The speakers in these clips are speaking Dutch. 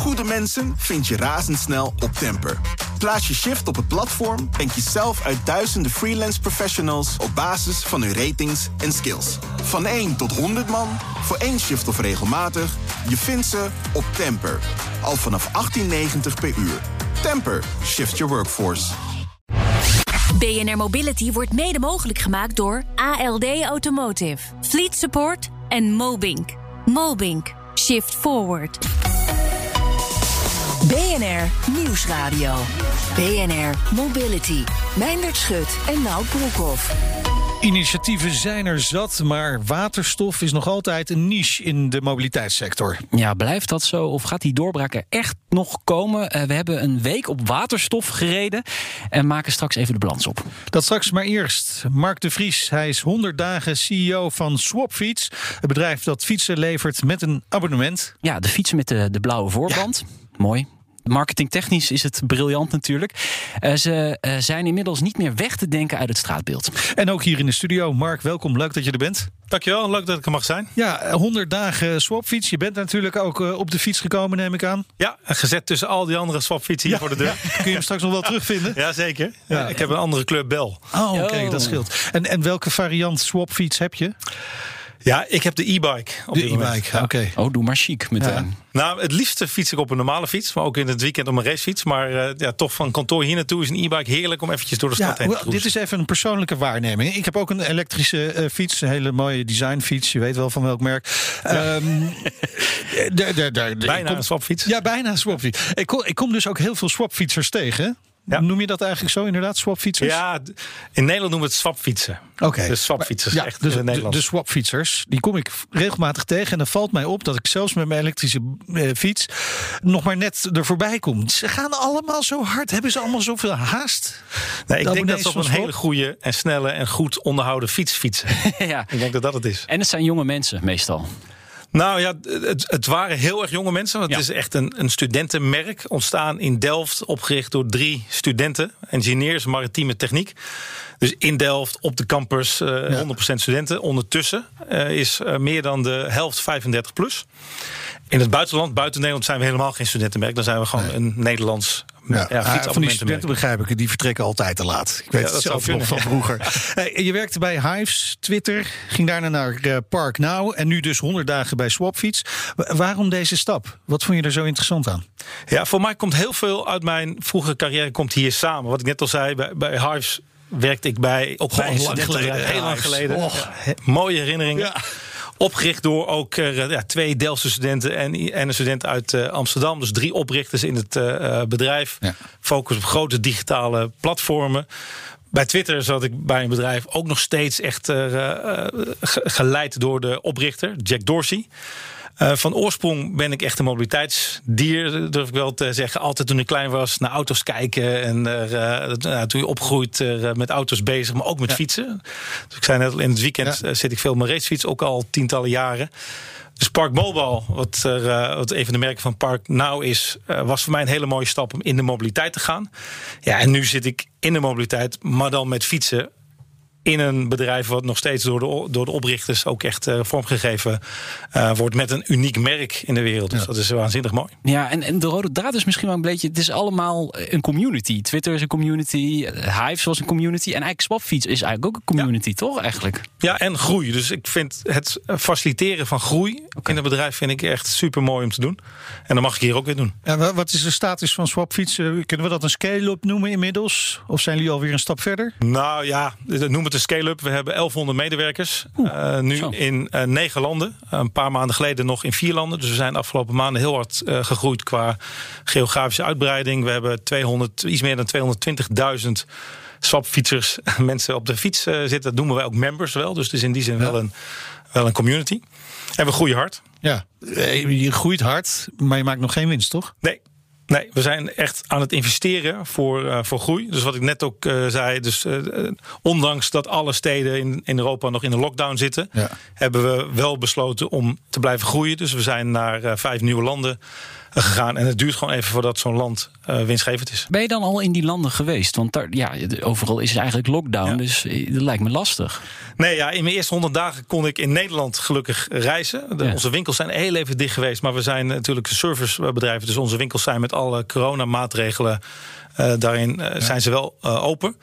goede mensen vind je razendsnel op Temper. Plaats je shift op het platform en kies zelf uit duizenden freelance professionals op basis van hun ratings en skills. Van 1 tot 100 man, voor één shift of regelmatig, je vindt ze op Temper. Al vanaf 18,90 per uur. Temper, shift your workforce. BNR Mobility wordt mede mogelijk gemaakt door ALD Automotive, Fleet Support en Mobink. Mobink. Shift Forward. BNR Nieuwsradio. BNR Mobility. Meindert Schut en Nout Broekhoff. Initiatieven zijn er zat, maar waterstof is nog altijd een niche in de mobiliteitssector. Ja, blijft dat zo of gaat die doorbraak er echt nog komen? Uh, we hebben een week op waterstof gereden en maken straks even de balans op. Dat straks maar eerst. Mark de Vries, hij is 100 dagen CEO van Swapfiets. Het bedrijf dat fietsen levert met een abonnement. Ja, de fietsen met de, de blauwe voorband. Ja. Mooi. Marketingtechnisch is het briljant natuurlijk. Uh, ze uh, zijn inmiddels niet meer weg te denken uit het straatbeeld. En ook hier in de studio. Mark, welkom. Leuk dat je er bent. Dankjewel, leuk dat ik er mag zijn. Ja, 100 dagen swapfiets. Je bent natuurlijk ook uh, op de fiets gekomen, neem ik aan. Ja, gezet tussen al die andere swapfietsen hier ja, voor de deur. Ja. Kun je hem straks nog wel terugvinden? Ja, zeker. Ja. Ik heb een andere kleur bel. Oh, oké, okay, dat scheelt. En, en welke variant swapfiets heb je? Ja, ik heb de e-bike. De e-bike, oké. Okay. Oh, doe maar chic meteen. Ja. Nou, het liefste fiets ik op een normale fiets, maar ook in het weekend op een racefiets. Maar uh, ja, toch van kantoor hier naartoe is een e-bike heerlijk om eventjes door de stad ja, heen te cruisen. Dit is even een persoonlijke waarneming. Ik heb ook een elektrische uh, fiets, een hele mooie designfiets. Je weet wel van welk merk. Um, bijna kom, een swapfiets. Ja, bijna een swapfiets. Ik kom, ik kom dus ook heel veel swapfietsers tegen. Ja. Noem je dat eigenlijk zo inderdaad, swapfietsers? Ja, in Nederland noemen we het swapfietsen. Oké. Okay. De swapfietsers, ja, echt dus in Nederland. De, de swapfietsers, die kom ik regelmatig tegen. En dan valt mij op dat ik zelfs met mijn elektrische eh, fiets nog maar net er voorbij kom. Ze gaan allemaal zo hard. Hebben ze allemaal zoveel haast? Nee, ik denk dat ze op een hele goede en snelle en goed onderhouden fiets fietsen. ja. Ik denk dat dat het is. En het zijn jonge mensen meestal. Nou ja, het, het, waren heel erg jonge mensen. Ja. Het is echt een, een studentenmerk. Ontstaan in Delft, opgericht door drie studenten. Engineers, maritieme techniek. Dus in Delft, op de campus, uh, ja. 100% studenten. Ondertussen uh, is uh, meer dan de helft 35 plus. In het buitenland, buiten Nederland, zijn we helemaal geen studentenmerk. Dan zijn we gewoon nee. een Nederlands ja, ja van die studenten begrijp ik, die vertrekken altijd te laat. Ik weet ja, het zelf nog van vroeger. hey, je werkte bij Hives, Twitter, ging daarna naar uh, Park Now en nu dus 100 dagen bij Swapfiets. Waarom deze stap? Wat vond je er zo interessant aan? Ja, voor mij komt heel veel uit mijn vroegere carrière komt hier samen. Wat ik net al zei, bij, bij Hives werkte ik bij op Goh, lang geleden, heel lang geleden. Oh. Mooie herinneringen. Ja. Opgericht door ook uh, ja, twee Delftse studenten en, en een student uit uh, Amsterdam. Dus drie oprichters in het uh, bedrijf. Ja. Focus op grote digitale platformen. Bij Twitter zat ik bij een bedrijf ook nog steeds echt geleid door de oprichter, Jack Dorsey. Uh, van oorsprong ben ik echt een mobiliteitsdier, durf ik wel te zeggen. Altijd toen ik klein was, naar auto's kijken. En uh, uh, toen je opgroeit met auto's bezig, maar ook met ja. fietsen. Dus ik zei net al, in het weekend ja. zit ik veel op mijn racefiets, ook al tientallen jaren. Dus Park Mobile, wat, er, wat een van de merken van Park Now is, was voor mij een hele mooie stap om in de mobiliteit te gaan. Ja, en nu zit ik in de mobiliteit, maar dan met fietsen in een bedrijf wat nog steeds door de, door de oprichters ook echt uh, vormgegeven uh, wordt met een uniek merk in de wereld. Dus ja. dat is waanzinnig mooi. Ja, en, en de rode draad is misschien wel een beetje, het is allemaal een community. Twitter is een community, Hive was een community en eigenlijk Swapfiets is eigenlijk ook een community, ja. toch eigenlijk? Ja, en groei. Dus ik vind het faciliteren van groei okay. in een bedrijf vind ik echt super mooi om te doen. En dat mag ik hier ook weer doen. En wat is de status van Swapfiets? Kunnen we dat een scale-up noemen inmiddels? Of zijn jullie alweer een stap verder? Nou ja, noem het een scale-up. We hebben 1100 medewerkers. Uh, nu zo. in uh, negen landen. Een paar maanden geleden nog in vier landen. Dus we zijn de afgelopen maanden heel hard uh, gegroeid qua geografische uitbreiding. We hebben 200, iets meer dan 220.000 swapfietsers, mensen op de fiets zitten. Dat noemen wij ook members wel. Dus het is in die zin ja. wel, een, wel een community. En we groeien hard. Ja, je groeit hard, maar je maakt nog geen winst, toch? Nee, Nee, we zijn echt aan het investeren voor, uh, voor groei. Dus wat ik net ook uh, zei, dus uh, ondanks dat alle steden in, in Europa nog in de lockdown zitten, ja. hebben we wel besloten om te blijven groeien. Dus we zijn naar vijf nieuwe landen gegaan. En het duurt gewoon even voordat zo'n land uh, winstgevend is. Ben je dan al in die landen geweest? Want daar, ja, overal is het eigenlijk lockdown, dus dat lijkt me lastig. Nee, ja, in mijn eerste 100 dagen kon ik in Nederland gelukkig reizen. Onze winkels zijn heel even dicht geweest, maar we zijn natuurlijk servicebedrijven, dus onze winkels zijn met alle coronamaatregelen uh, daarin zijn ze wel open.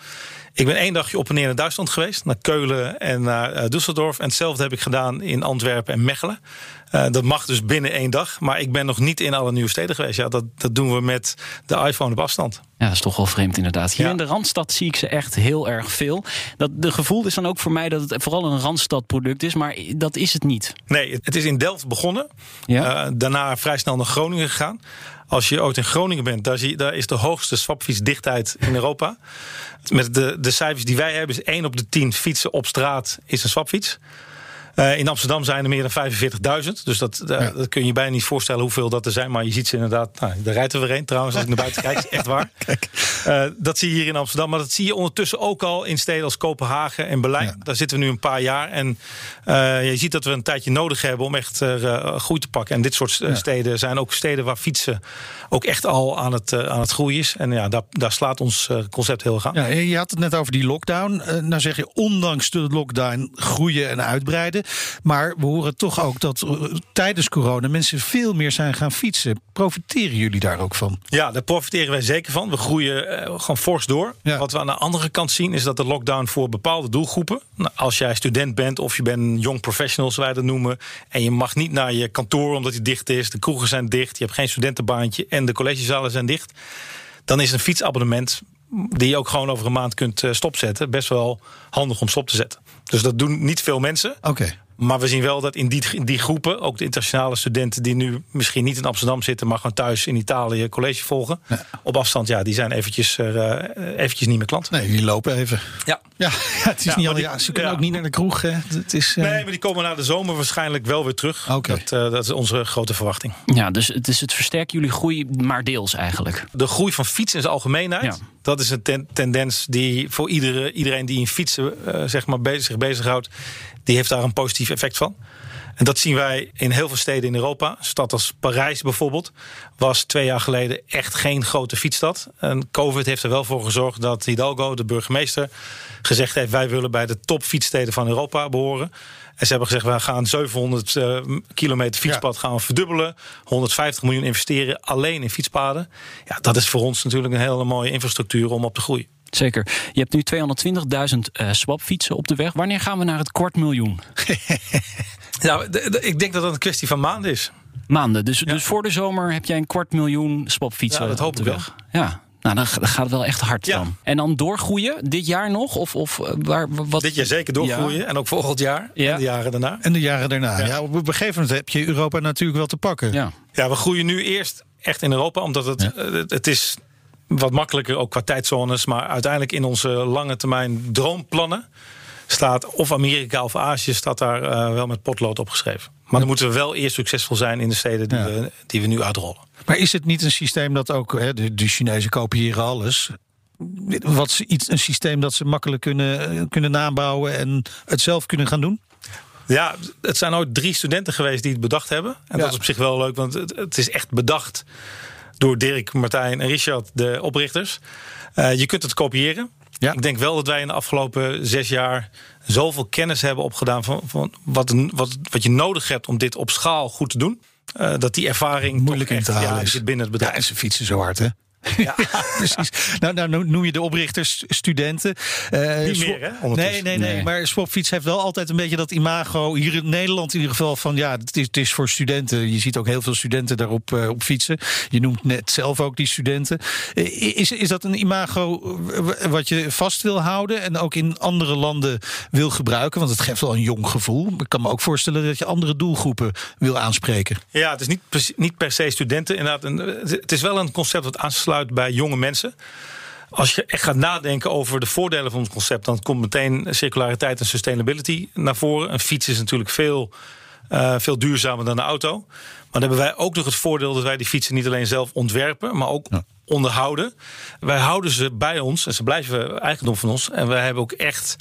Ik ben één dagje op en neer naar Duitsland geweest. Naar Keulen en naar uh, Düsseldorf. En hetzelfde heb ik gedaan in Antwerpen en Mechelen. Uh, dat mag dus binnen één dag. Maar ik ben nog niet in alle nieuwe steden geweest. Ja, dat, dat doen we met de iPhone op afstand. Ja, dat is toch wel vreemd inderdaad. Hier in de Randstad zie ik ze echt heel erg veel. Dat, de gevoel is dan ook voor mij dat het vooral een Randstad-product is. Maar dat is het niet. Nee, het is in Delft begonnen. Ja. Uh, daarna vrij snel naar Groningen gegaan. Als je ooit in Groningen bent, daar, daar is de hoogste swapfietsdichtheid in Europa. Met de, de cijfers die wij hebben, is 1 op de 10 fietsen op straat is een swapfiets. Uh, in Amsterdam zijn er meer dan 45.000. Dus dat, uh, dat kun je je bijna niet voorstellen hoeveel dat er zijn. Maar je ziet ze inderdaad. Nou, daar rijdt er weer een trouwens. Als ik naar buiten kijk, is echt waar. Uh, dat zie je hier in Amsterdam. Maar dat zie je ondertussen ook al in steden als Kopenhagen en Berlijn. Ja. Daar zitten we nu een paar jaar. En je ziet dat we een tijdje nodig hebben om echt groei te pakken. En dit soort ja. steden zijn ook steden waar fietsen ook echt al aan het, aan het groeien is. En ja, daar, daar slaat ons concept heel erg aan. Ja, je had het net over die lockdown. nou zeg je, ondanks de lockdown groeien en uitbreiden. Maar we horen toch ook dat eh, tijdens corona mensen veel meer zijn gaan fietsen. Profiteren jullie daar ook van? Ja, daar profiteren wij zeker van. We groeien uh, gewoon fors door. Ja. Wat we aan de andere kant zien is dat de lockdown voor bepaalde doelgroepen. Nou, als jij student bent of je bent jong professional, zoals wij dat noemen. En je mag niet naar je kantoor omdat die dicht is. De kroegen zijn dicht. Je hebt geen studentenbaantje en de collegezalen zijn dicht. Dan is een fietsabonnement die je ook gewoon over een maand kunt uh, stopzetten. Best wel handig om stop te zetten. Dus dat doen niet veel mensen. Oké. Maar we zien wel dat in die, in die groepen, ook de internationale studenten die nu misschien niet in Amsterdam zitten, maar gewoon thuis in Italië college volgen. Ja. Op afstand, ja, die zijn eventjes, uh, eventjes niet meer klant. Nee, die lopen even. Ja, ja, het is ja, niet al, ja, ze kunnen ook niet naar de kroeg. Hè. Het is, uh... Nee, maar die komen na de zomer waarschijnlijk wel weer terug. Okay. Dat, dat is onze grote verwachting. Ja, dus het, is het versterken jullie groei, maar deels eigenlijk. De groei van fietsen in zijn algemeenheid. Dat is een ten, tendens die voor iedere, iedereen die in fietsen zeg maar bezig, zich bezighoudt, die heeft daar een positief effect van. En dat zien wij in heel veel steden in Europa. Een stad als Parijs bijvoorbeeld was twee jaar geleden echt geen grote fietsstad. En COVID heeft er wel voor gezorgd dat Hidalgo, de burgemeester, gezegd heeft: wij willen bij de top fietssteden van Europa behoren. En ze hebben gezegd, we gaan 700 uh, kilometer fietspad ja. gaan we verdubbelen. 150 miljoen investeren alleen in fietspaden. Ja, dat is voor ons natuurlijk een hele mooie infrastructuur om op te groeien. Zeker. Je hebt nu 220.000 uh, swapfietsen op de weg. Wanneer gaan we naar het kwart miljoen? nou, ik denk dat dat een kwestie van maanden is. Maanden. Dus, ja. dus voor de zomer heb jij een kwart miljoen swapfietsen ja, dat hoop op de ik weg. Wel. Ja. Nou, dan gaat het wel echt hard ja. dan. En dan doorgroeien dit jaar nog? Of, of waar, wat? Dit jaar zeker doorgroeien. Ja. En ook volgend jaar. Ja. En de jaren daarna. En de jaren daarna. Ja. op een gegeven moment heb je Europa natuurlijk wel te pakken. Ja, ja we groeien nu eerst echt in Europa. Omdat het, het, het is wat makkelijker, ook qua tijdzones. Maar uiteindelijk in onze lange termijn droomplannen staat of Amerika of Azië staat daar uh, wel met potlood opgeschreven. Maar dan moeten we wel eerst succesvol zijn in de steden die, ja. we, die we nu uitrollen. Maar is het niet een systeem dat ook, hè, de, de Chinezen kopiëren alles. Wat iets, een systeem dat ze makkelijk kunnen, kunnen nabouwen en het zelf kunnen gaan doen? Ja, het zijn ooit drie studenten geweest die het bedacht hebben. En ja. dat is op zich wel leuk, want het, het is echt bedacht door Dirk, Martijn en Richard, de oprichters. Uh, je kunt het kopiëren. Ja. Ik denk wel dat wij in de afgelopen zes jaar zoveel kennis hebben opgedaan van, van wat, wat, wat je nodig hebt om dit op schaal goed te doen. Uh, dat die ervaring moeilijk in te halen ja, is. binnen het bedrijf. Ja, en ze fietsen zo hard, hè? Ja, precies. Nou, nou noem je de oprichters studenten. Uh, Niet meer, hè? Nee, nee, nee, nee. Maar Swapfiets heeft wel altijd een beetje dat imago. Hier in Nederland in ieder geval van ja, het is, het is voor studenten. Je ziet ook heel veel studenten daarop uh, op fietsen. Je noemt net zelf ook die studenten. Uh, is, is dat een imago wat je vast wil houden en ook in andere landen wil gebruiken? Want het geeft wel een jong gevoel. Ik kan me ook voorstellen dat je andere doelgroepen wil aanspreken. Ja, het is niet, niet per se studenten. Inderdaad, het is wel een concept dat aansluit bij jonge mensen. Als je echt gaat nadenken over de voordelen van het concept, dan komt meteen circulariteit en sustainability naar voren. Een fiets is natuurlijk veel, uh, veel duurzamer dan een auto. Maar dan hebben wij ook nog het voordeel dat wij die fietsen niet alleen zelf ontwerpen, maar ook ja. onderhouden. Wij houden ze bij ons en ze blijven eigendom van ons. En wij hebben ook echt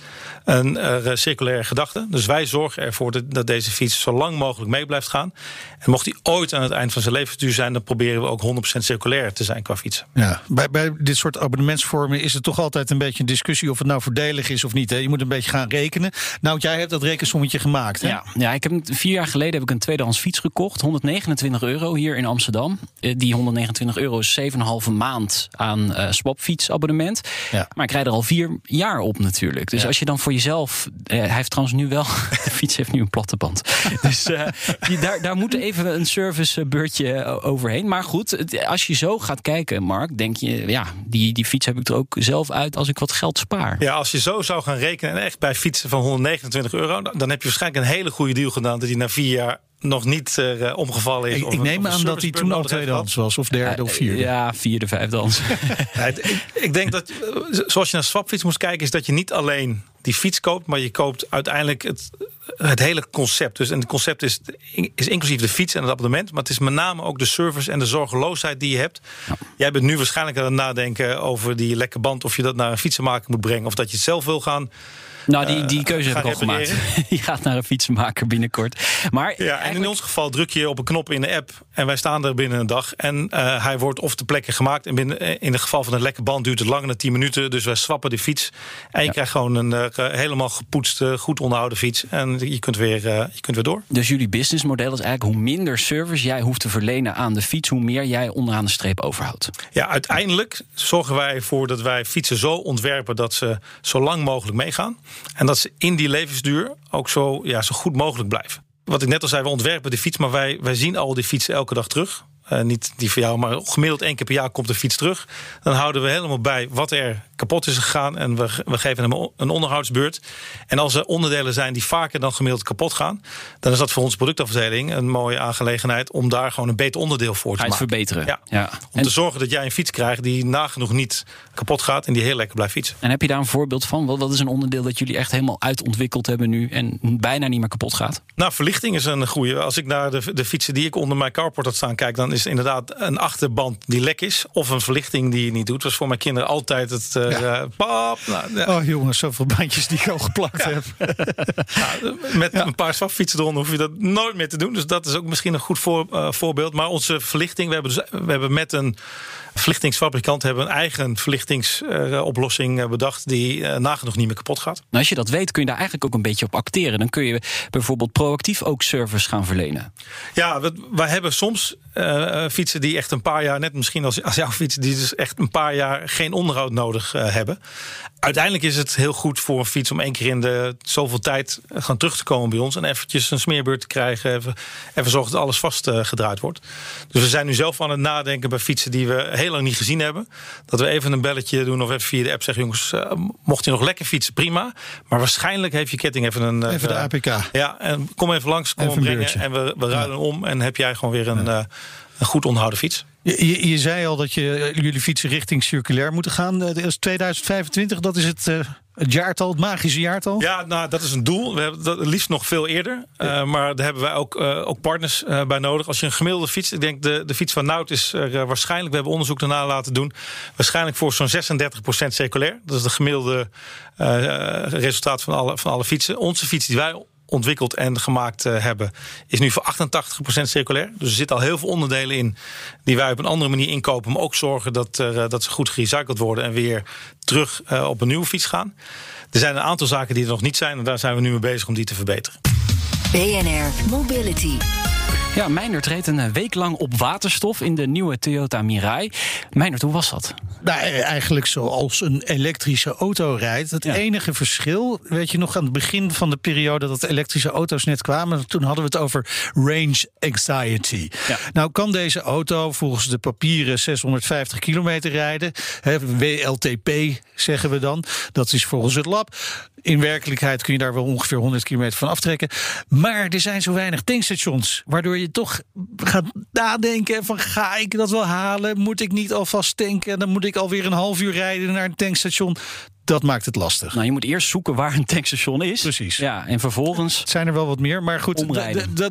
een uh, circulaire gedachte. Dus wij zorgen ervoor dat, dat, deze fiets zo lang mogelijk mee blijft gaan. En mocht die ooit aan het eind van zijn levensduur zijn, dan proberen we ook 100% circulair te zijn qua fietsen. Ja, bij, bij dit soort abonnementsvormen is het toch altijd een beetje een discussie of het nou voordelig is of niet. Hè? Je moet een beetje gaan rekenen. Nou, jij hebt dat rekensommetje gemaakt. Hè? Ja, ja, ik heb vier jaar geleden heb ik een tweedehands fiets gekocht. 129 euro hier in Amsterdam. Eh, die 129 euro is 7,5 maand aan uh, swapfietsabonnement. Ja. Maar ik rijd er al vier jaar op natuurlijk. Dus als je dan voor jezelf. Uh, hij heeft trouwens nu wel. de fiets heeft nu een platte band. dus je, daar, daar moet even een servicebeurtje overheen. Maar goed, als je zo gaat kijken, Mark, denk je, ja, die, die fiets heb ik er ook zelf uit als ik wat geld spaar. Ja, als je zo zou gaan rekenen en echt bij fietsen van 129 euro, dan heb je waarschijnlijk een hele goede deal gedaan dat die na vier jaar nog niet uh, omgevallen is. Ik, ik neem aan dat hij toen al tweedehands was, of derde of vierde. Ja, vierde, vijfdehands. ja, ik, ik, denk dat, zoals je naar swapfiets moet kijken, is dat je niet alleen die fiets koopt, maar je koopt uiteindelijk het, het hele concept. Dus en het concept is, is inclusief de fiets en het abonnement, maar het is met name ook de service en de zorgeloosheid die je hebt. Ja. Jij bent nu waarschijnlijk aan het nadenken over die lekke band, of je dat naar een fietsenmaker moet brengen, of dat je het zelf wil gaan nou, die, die keuze heb ik al gemaakt. Die gaat naar een fietsenmaker binnenkort. Maar ja, en in ons geval druk je op een knop in de app en wij staan er binnen een dag. En uh, hij wordt of ter plekke gemaakt. En binnen, eh, in het geval van een lekke band duurt het langer dan 10 minuten. Dus wij swappen de fiets. En je krijgt gewoon een helemaal gepoetste, goed onderhouden fiets. En je kunt, weer, je kunt weer door. Dus jullie businessmodel is eigenlijk hoe minder service jij hoeft te verlenen aan de fiets, hoe meer jij onderaan de streep overhoudt. Ja, uiteindelijk zorgen wij ervoor dat wij fietsen zo ontwerpen dat ze zo lang mogelijk meegaan. En dat ze in die levensduur ook zo, ja, zo goed mogelijk blijven. Wat ik net al zei, we ontwerpen de fiets, maar wij, wij zien al die fietsen elke dag terug. Uh, niet die voor jou, maar gemiddeld één keer per jaar komt de fiets terug. Dan houden we helemaal bij wat er kapot is gegaan. En we, we geven hem een onderhoudsbeurt. En als er onderdelen zijn die vaker dan gemiddeld kapot gaan, dan is dat voor onze productafdeling een mooie aangelegenheid om daar gewoon een beter onderdeel voor te maken. verbeteren. Ja. ja. Om te zorgen dat jij een fiets krijgt die nagenoeg niet kapot gaat en die heel lekker blijft fietsen. En heb je daar een voorbeeld van? Wat, wat is een onderdeel dat jullie echt helemaal uitontwikkeld hebben nu en bijna niet meer kapot gaat? Nou, verlichting is een goede. Als ik naar de, de fietsen die ik onder mijn carport had staan kijk, dan is inderdaad een achterband die lek is of een verlichting die je niet doet. Dat was voor mijn kinderen altijd het uh, ja. pap. Nou. Oh jongens, zoveel bandjes die ik al geplakt heb. met een paar swapfietsen eronder hoef je dat nooit meer te doen. Dus dat is ook misschien een goed voor, uh, voorbeeld. Maar onze verlichting, we hebben, dus, we hebben met een verlichtingsfabrikant hebben een eigen verlichtingsoplossing uh, bedacht die uh, nagenoeg niet meer kapot gaat. Nou, als je dat weet, kun je daar eigenlijk ook een beetje op acteren. Dan kun je bijvoorbeeld proactief ook service gaan verlenen. Ja, we, wij hebben soms uh, fietsen die echt een paar jaar, net misschien als, als jouw fiets, die dus echt een paar jaar geen onderhoud nodig hebben. Uiteindelijk is het heel goed voor een fiets om één keer in de zoveel tijd gaan terug te komen bij ons en eventjes een smeerbeurt te krijgen. Even, even zorgen dat alles vastgedraaid wordt. Dus we zijn nu zelf aan het nadenken bij fietsen die we heel lang niet gezien hebben. Dat we even een belletje doen of even via de app zeggen: jongens, uh, mocht je nog lekker fietsen, prima. Maar waarschijnlijk heeft je ketting even een. Even de APK. Ja, en kom even langs, kom even brengen. En we, we ruilen ja. om en heb jij gewoon weer een, ja. een goed onderhouden fiets. Je, je, je, zei al dat je, jullie fietsen richting circulair moeten gaan. Is 2025, dat is het. Het jaartal, het magische jaartal? Ja, nou, dat is een doel. We hebben dat liefst nog veel eerder. Ja. Uh, maar daar hebben wij ook, uh, ook partners uh, bij nodig. Als je een gemiddelde fiets, ik denk de, de fiets van Nout is waarschijnlijk, we hebben onderzoek daarna laten doen, waarschijnlijk voor zo'n 36% circulair. Dat is de gemiddelde resultaat van alle, van alle fietsen. Onze fiets die wij ontwikkeld en gemaakt uh, hebben, is nu voor 88% circulair. Dus er zitten al heel veel onderdelen in die wij op een andere manier inkopen, maar ook zorgen dat, uh, dat ze goed gerecycled worden en weer terug uh, op een nieuwe fiets gaan. Er zijn een aantal zaken die er nog niet zijn en daar zijn we nu mee bezig om die te verbeteren. BNR Mobility. Ja, Meijnerd reed een week lang op waterstof in de nieuwe Toyota Mirai. Meijnerd, hoe was dat? Nou, eigenlijk zoals een elektrische auto rijdt. Het ja. enige verschil, weet je nog aan het begin van de periode dat elektrische auto's net kwamen, toen hadden we het over range anxiety. Ja. Nou kan deze auto volgens de papieren 650 kilometer rijden. WLTP zeggen we dan. Dat is volgens het lab. In werkelijkheid kun je daar wel ongeveer 100 kilometer van aftrekken. Maar er zijn zo weinig tankstations, waardoor je toch gaat nadenken van ga ik dat wel halen? Moet ik niet alvast tanken? Dan moet ik alweer een half uur rijden naar een tankstation. dat maakt het lastig. Nou, je moet eerst zoeken waar een tankstation is. Precies. Ja, en vervolgens. Het zijn er wel wat meer, maar goed,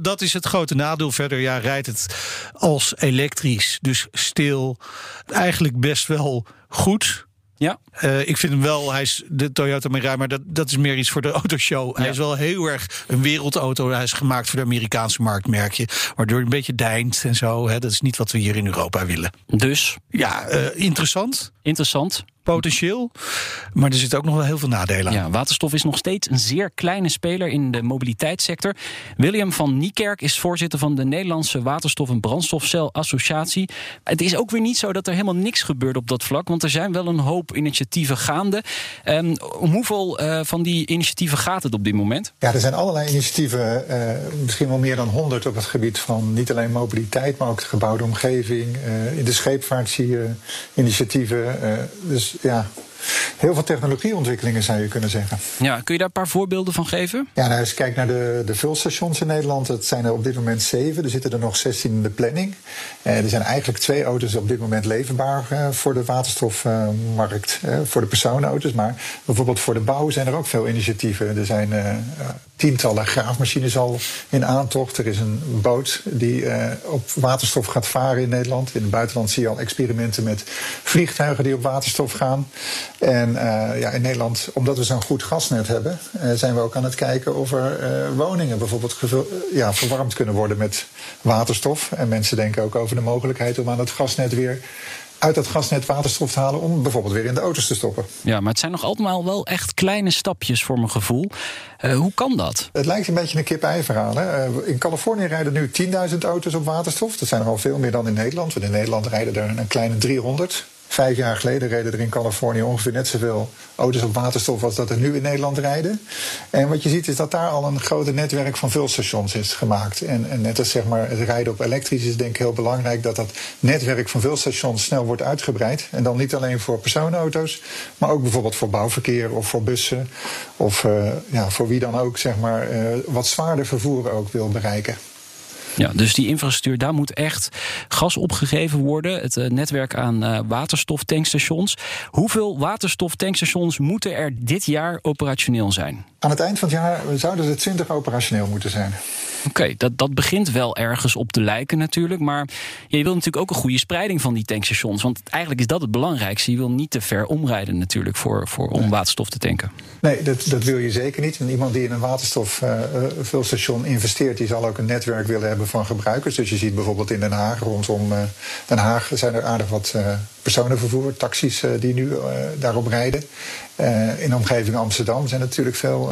dat is het grote nadeel. Verder, ja, rijdt het als elektrisch, dus stil, eigenlijk best wel goed. Ja. Uh, ik vind hem wel, hij is de Toyota Mirai, maar dat, dat is meer iets voor de autoshow. Hij is wel heel erg een wereldauto. Hij is gemaakt voor de Amerikaanse markt, merk je. Waardoor hij een beetje deint en zo. Hè. Dat is niet wat we hier in Europa willen. Dus? Ja, uh, interessant. Interessant potentieel. Maar er zitten ook nog wel heel veel nadelen aan. Ja, waterstof is nog steeds een zeer kleine speler in de mobiliteitssector. William van Niekerk is voorzitter van de Nederlandse Waterstof- en Brandstofcel-associatie. Het is ook weer niet zo dat er helemaal niks gebeurt op dat vlak, want er zijn wel een hoop initiatieven gaande. Um, hoeveel uh, van die initiatieven gaat het op dit moment? Ja, er zijn allerlei initiatieven, uh, misschien wel meer dan 100 op het gebied van niet alleen mobiliteit, maar ook de gebouwde omgeving. Uh, in de scheepvaart zie je initiatieven. dus ja, heel veel technologieontwikkelingen zou je kunnen zeggen. Ja, kun je daar een paar voorbeelden van geven? Ja, nou, als je kijkt naar de, de vulstations in Nederland, dat zijn er op dit moment zeven. Er zitten er nog 16 in de planning. Eh, er zijn eigenlijk twee auto's op dit moment leverbaar eh, voor de waterstofmarkt, eh, voor de personenauto's. Maar bijvoorbeeld voor de bouw zijn er ook veel initiatieven. Er zijn eh, tientallen graafmachines al in aantocht. Er is een boot die eh, op waterstof gaat varen in Nederland. In het buitenland zie je al experimenten met vliegtuigen die op waterstof gaan. En uh, ja, in Nederland, omdat we zo'n goed gasnet hebben, uh, zijn we ook aan het kijken of er woningen bijvoorbeeld ja, verwarmd kunnen worden met waterstof. En mensen denken ook over de mogelijkheid om aan het gasnet weer uit dat gasnet waterstof te halen om bijvoorbeeld weer in de auto's te stoppen. Ja, maar het zijn nog allemaal wel echt kleine stapjes voor mijn gevoel. Uh, hoe kan dat? Het lijkt een beetje een kip-ei verhaal. Hè? Uh, in Californië rijden nu 10.000 auto's op waterstof. Dat zijn er al veel meer dan in Nederland. Want in Nederland rijden er een kleine 300. Vijf jaar geleden reden er in Californië ongeveer net zoveel auto's op waterstof als dat er nu in Nederland rijden. En wat je ziet is dat daar al een groot netwerk van vulstations is gemaakt. En, en, net als zeg maar, het rijden op elektrisch is denk ik heel belangrijk dat dat netwerk van vulstations snel wordt uitgebreid. En dan niet alleen voor personenauto's, maar ook bijvoorbeeld voor bouwverkeer of voor bussen. Of uh, ja, voor wie dan ook zeg maar, uh, wat zwaarder vervoer ook wil bereiken. Ja, dus die infrastructuur, daar moet echt gas opgegeven worden. Het uh, netwerk aan uh, waterstoftankstations. Hoeveel waterstoftankstations moeten er dit jaar operationeel zijn? Aan het eind van het jaar zouden er 20 operationeel moeten zijn. Oké, okay, dat, dat begint wel ergens op te lijken natuurlijk. Maar je wil natuurlijk ook een goede spreiding van die tankstations. Want eigenlijk is dat het belangrijkste. Je wil niet te ver omrijden natuurlijk voor, voor, om waterstof te tanken. Nee, dat, dat wil je zeker niet. En iemand die in een waterstofvulstation uh, investeert... die zal ook een netwerk willen hebben van gebruikers. Dus je ziet bijvoorbeeld in Den Haag, rondom uh, Den Haag... zijn er aardig wat uh, personenvervoer, taxis die nu daarop rijden. Uh, in de omgeving Amsterdam zijn natuurlijk veel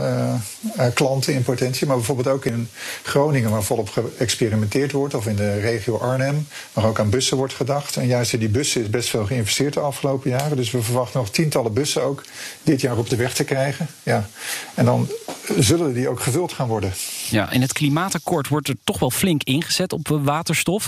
klanten in potentie. Maar bijvoorbeeld ook in Groningen, waar volop geëxperimenteerd wordt. Of in de regio Arnhem, waar ook aan bussen wordt gedacht. En juist in die bussen is best veel geïnvesteerd de afgelopen jaren. Dus we verwachten nog tientallen bussen ook dit jaar op de weg te krijgen. Ja. En dan zullen die ook gevuld gaan worden. Ja, in het klimaatakkoord wordt er toch wel flink ingezet op waterstof.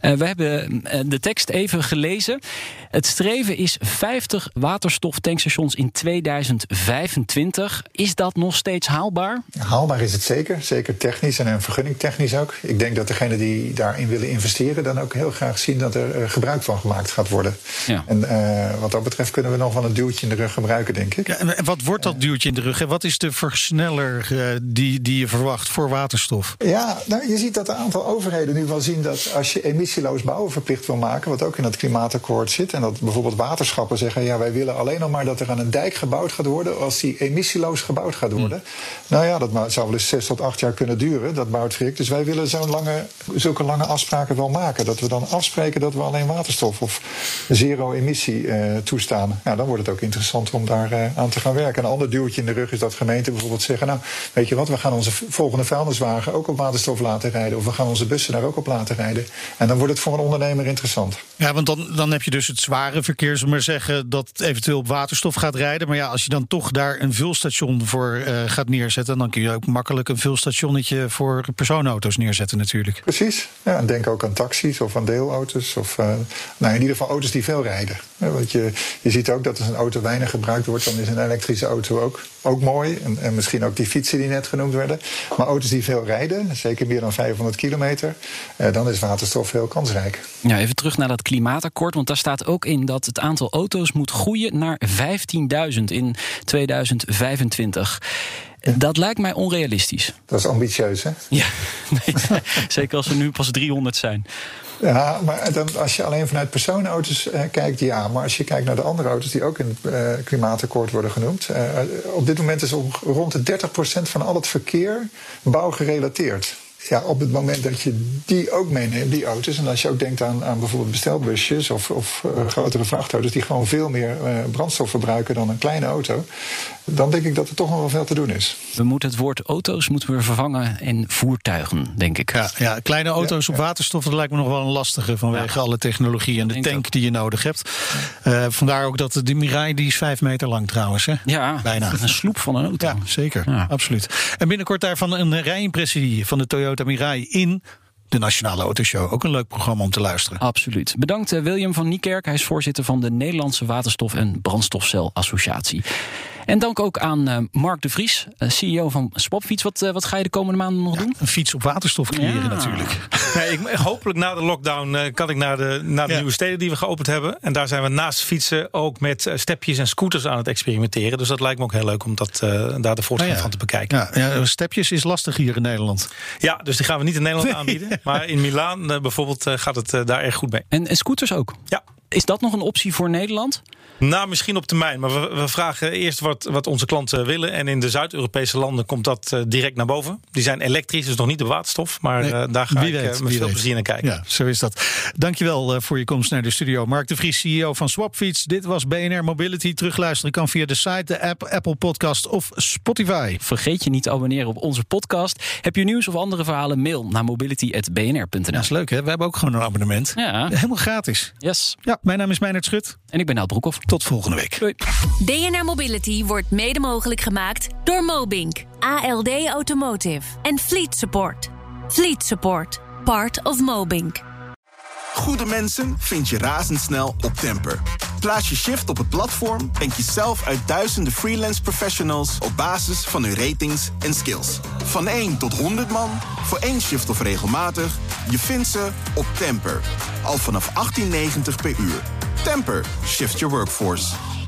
we hebben de tekst even gelezen. Het streven is 50 waterstoftankstations in 2025. Is dat nog steeds haalbaar? Haalbaar is het zeker. Zeker technisch en vergunningtechnisch ook. Ik denk dat degenen die daarin willen investeren... dan ook heel graag zien dat er gebruik van gemaakt gaat worden. Ja. En uh, wat dat betreft kunnen we nog wel een duwtje in de rug gebruiken, denk ik. Ja, en wat wordt dat duwtje in de rug? En wat is de versneller uh, die, die je verwacht voor waterstof? Ja, nou, je ziet dat een aantal overheden nu wel zien... dat als je emissieloos bouwen verplicht wil maken... wat ook in het klimaatakkoord zit... en dat bijvoorbeeld waterschappen zeggen... ja, wij willen alleen nog maar dat er aan een dijk gebouwd gaat worden als die emissieloos gebouwd gaat worden. Mm. Nou ja, dat zou wel eens zes tot acht jaar kunnen duren, dat bouwtraject. Dus wij willen zo'n lange, zulke lange afspraken wel maken. Dat we dan afspreken dat we alleen waterstof of zero-emissie uh, toestaan. Nou, dan wordt het ook interessant om daar uh, aan te gaan werken. Een ander duwtje in de rug is dat gemeenten bijvoorbeeld zeggen... nou, weet je wat, we gaan onze volgende vuilniswagen ook op waterstof laten rijden... of we gaan onze bussen daar ook op laten rijden. En dan wordt het voor een ondernemer interessant. Ja, want dan, dan heb je dus het zware verkeer, zullen maar zeggen... dat eventueel op waterstof gaat rijden. Maar ja, als je dan toch daar een vulstation voor uh, gaat neerzetten, dan kun je ook makkelijk een vulstationnetje voor personenauto's neerzetten, natuurlijk. Precies. Ja, en denk ook aan taxis of aan deelauto's. Of uh, nou, in ieder geval auto's die veel rijden. want je, je ziet ook dat als een auto weinig gebruikt wordt, dan is een elektrische auto ook, ook mooi. En, en misschien ook ook die fietsen die net genoemd werden. Maar auto's die veel rijden, zeker meer dan 500 kilometer, eh, dan is waterstof heel kansrijk. Ja, even terug naar dat klimaatakkoord, want daar staat ook in dat het aantal auto's moet groeien naar 15.000 in 2025. Dat lijkt mij onrealistisch. Dat is ambitieus, hè? Ja, nee, zeker als er nu pas 300 zijn. Ja, maar dan, als je alleen vanuit personenauto's eh, kijkt, ja. Maar als je kijkt naar de andere auto's die ook in het eh, klimaatakkoord worden genoemd. Eh, op dit moment is rond de 30% van al het verkeer bouwgerelateerd ja, op het moment dat je die ook meeneemt, die auto's. En als je ook denkt aan, aan bijvoorbeeld bestelbusjes of, of uh, grotere vrachtauto's die gewoon veel meer uh, brandstof verbruiken dan een kleine auto. Dan denk ik dat er toch nog wel veel te doen is. We moeten het woord auto's moeten we vervangen in voertuigen, denk ik. Ja, ja kleine auto's op waterstof, dat lijkt me nog wel een lastige vanwege alle technologie en de tank die je nodig hebt. Uh, vandaar ook dat de Mirai, die is vijf meter lang trouwens. Hè? Ja, bijna. Een sloep van een auto. Ja, zeker. Absoluut. En binnenkort daarvan een rijimpressie van de Toyota Toyota in de Nationale Autoshow. Ook een leuk programma om te luisteren. Absoluut. Bedankt uh, William van Niekerk. Hij is voorzitter van de Nederlandse Waterstof- en Brandstofcel Associatie. En dank ook aan uh, Mark de Vries, uh, CEO van Swapfiets. Wat, uh, wat ga je de komende maanden nog ja, doen? Een fiets op waterstof creëren ja. natuurlijk. Nee, ik, hopelijk na de lockdown kan ik naar de, naar de ja. nieuwe steden die we geopend hebben. En daar zijn we naast fietsen ook met stepjes en scooters aan het experimenteren. Dus dat lijkt me ook heel leuk om dat, daar de voortgang van te bekijken. Ja, stepjes is lastig hier in Nederland. Ja, dus die gaan we niet in Nederland aanbieden. Maar in Milaan bijvoorbeeld gaat het daar erg goed mee. En, en scooters ook? Ja. Is dat nog een optie voor Nederland? Nou, misschien op termijn. Maar we, we vragen eerst wat, wat onze klanten willen. En in de Zuid-Europese landen komt dat uh, direct naar boven. Die zijn elektrisch, dus nog niet de waterstof. Maar nee, uh, daar ga ik weet, uh, met veel weet. plezier naar kijken. Ja, zo is dat. Dankjewel voor je komst naar de studio. Mark de Vries, CEO van Swapfiets. Dit was BNR Mobility. Terugluisteren kan via de site, de app, Apple Podcast of Spotify. Vergeet je niet te abonneren op onze podcast. Heb je nieuws of andere verhalen? Mail naar mobility.bnr.nl. Dat is leuk, hè? We hebben ook gewoon een abonnement. Ja. Helemaal gratis. Yes. Ja, mijn naam is Meijnerd Schut. En ik ben Nout Broekhoff. Tot volgende week. Doei. DNR Mobility wordt mede mogelijk gemaakt door Mobink, ALD Automotive en Fleet Support. Fleet Support, part of Mobink. Goede mensen vind je razendsnel op Temper. Plaats je shift op het platform en kies zelf uit duizenden freelance professionals op basis van hun ratings en skills. Van 1 tot 100 man, voor één shift of regelmatig, je vindt ze op Temper. Al vanaf 18,90 per uur. Temper, shift your workforce.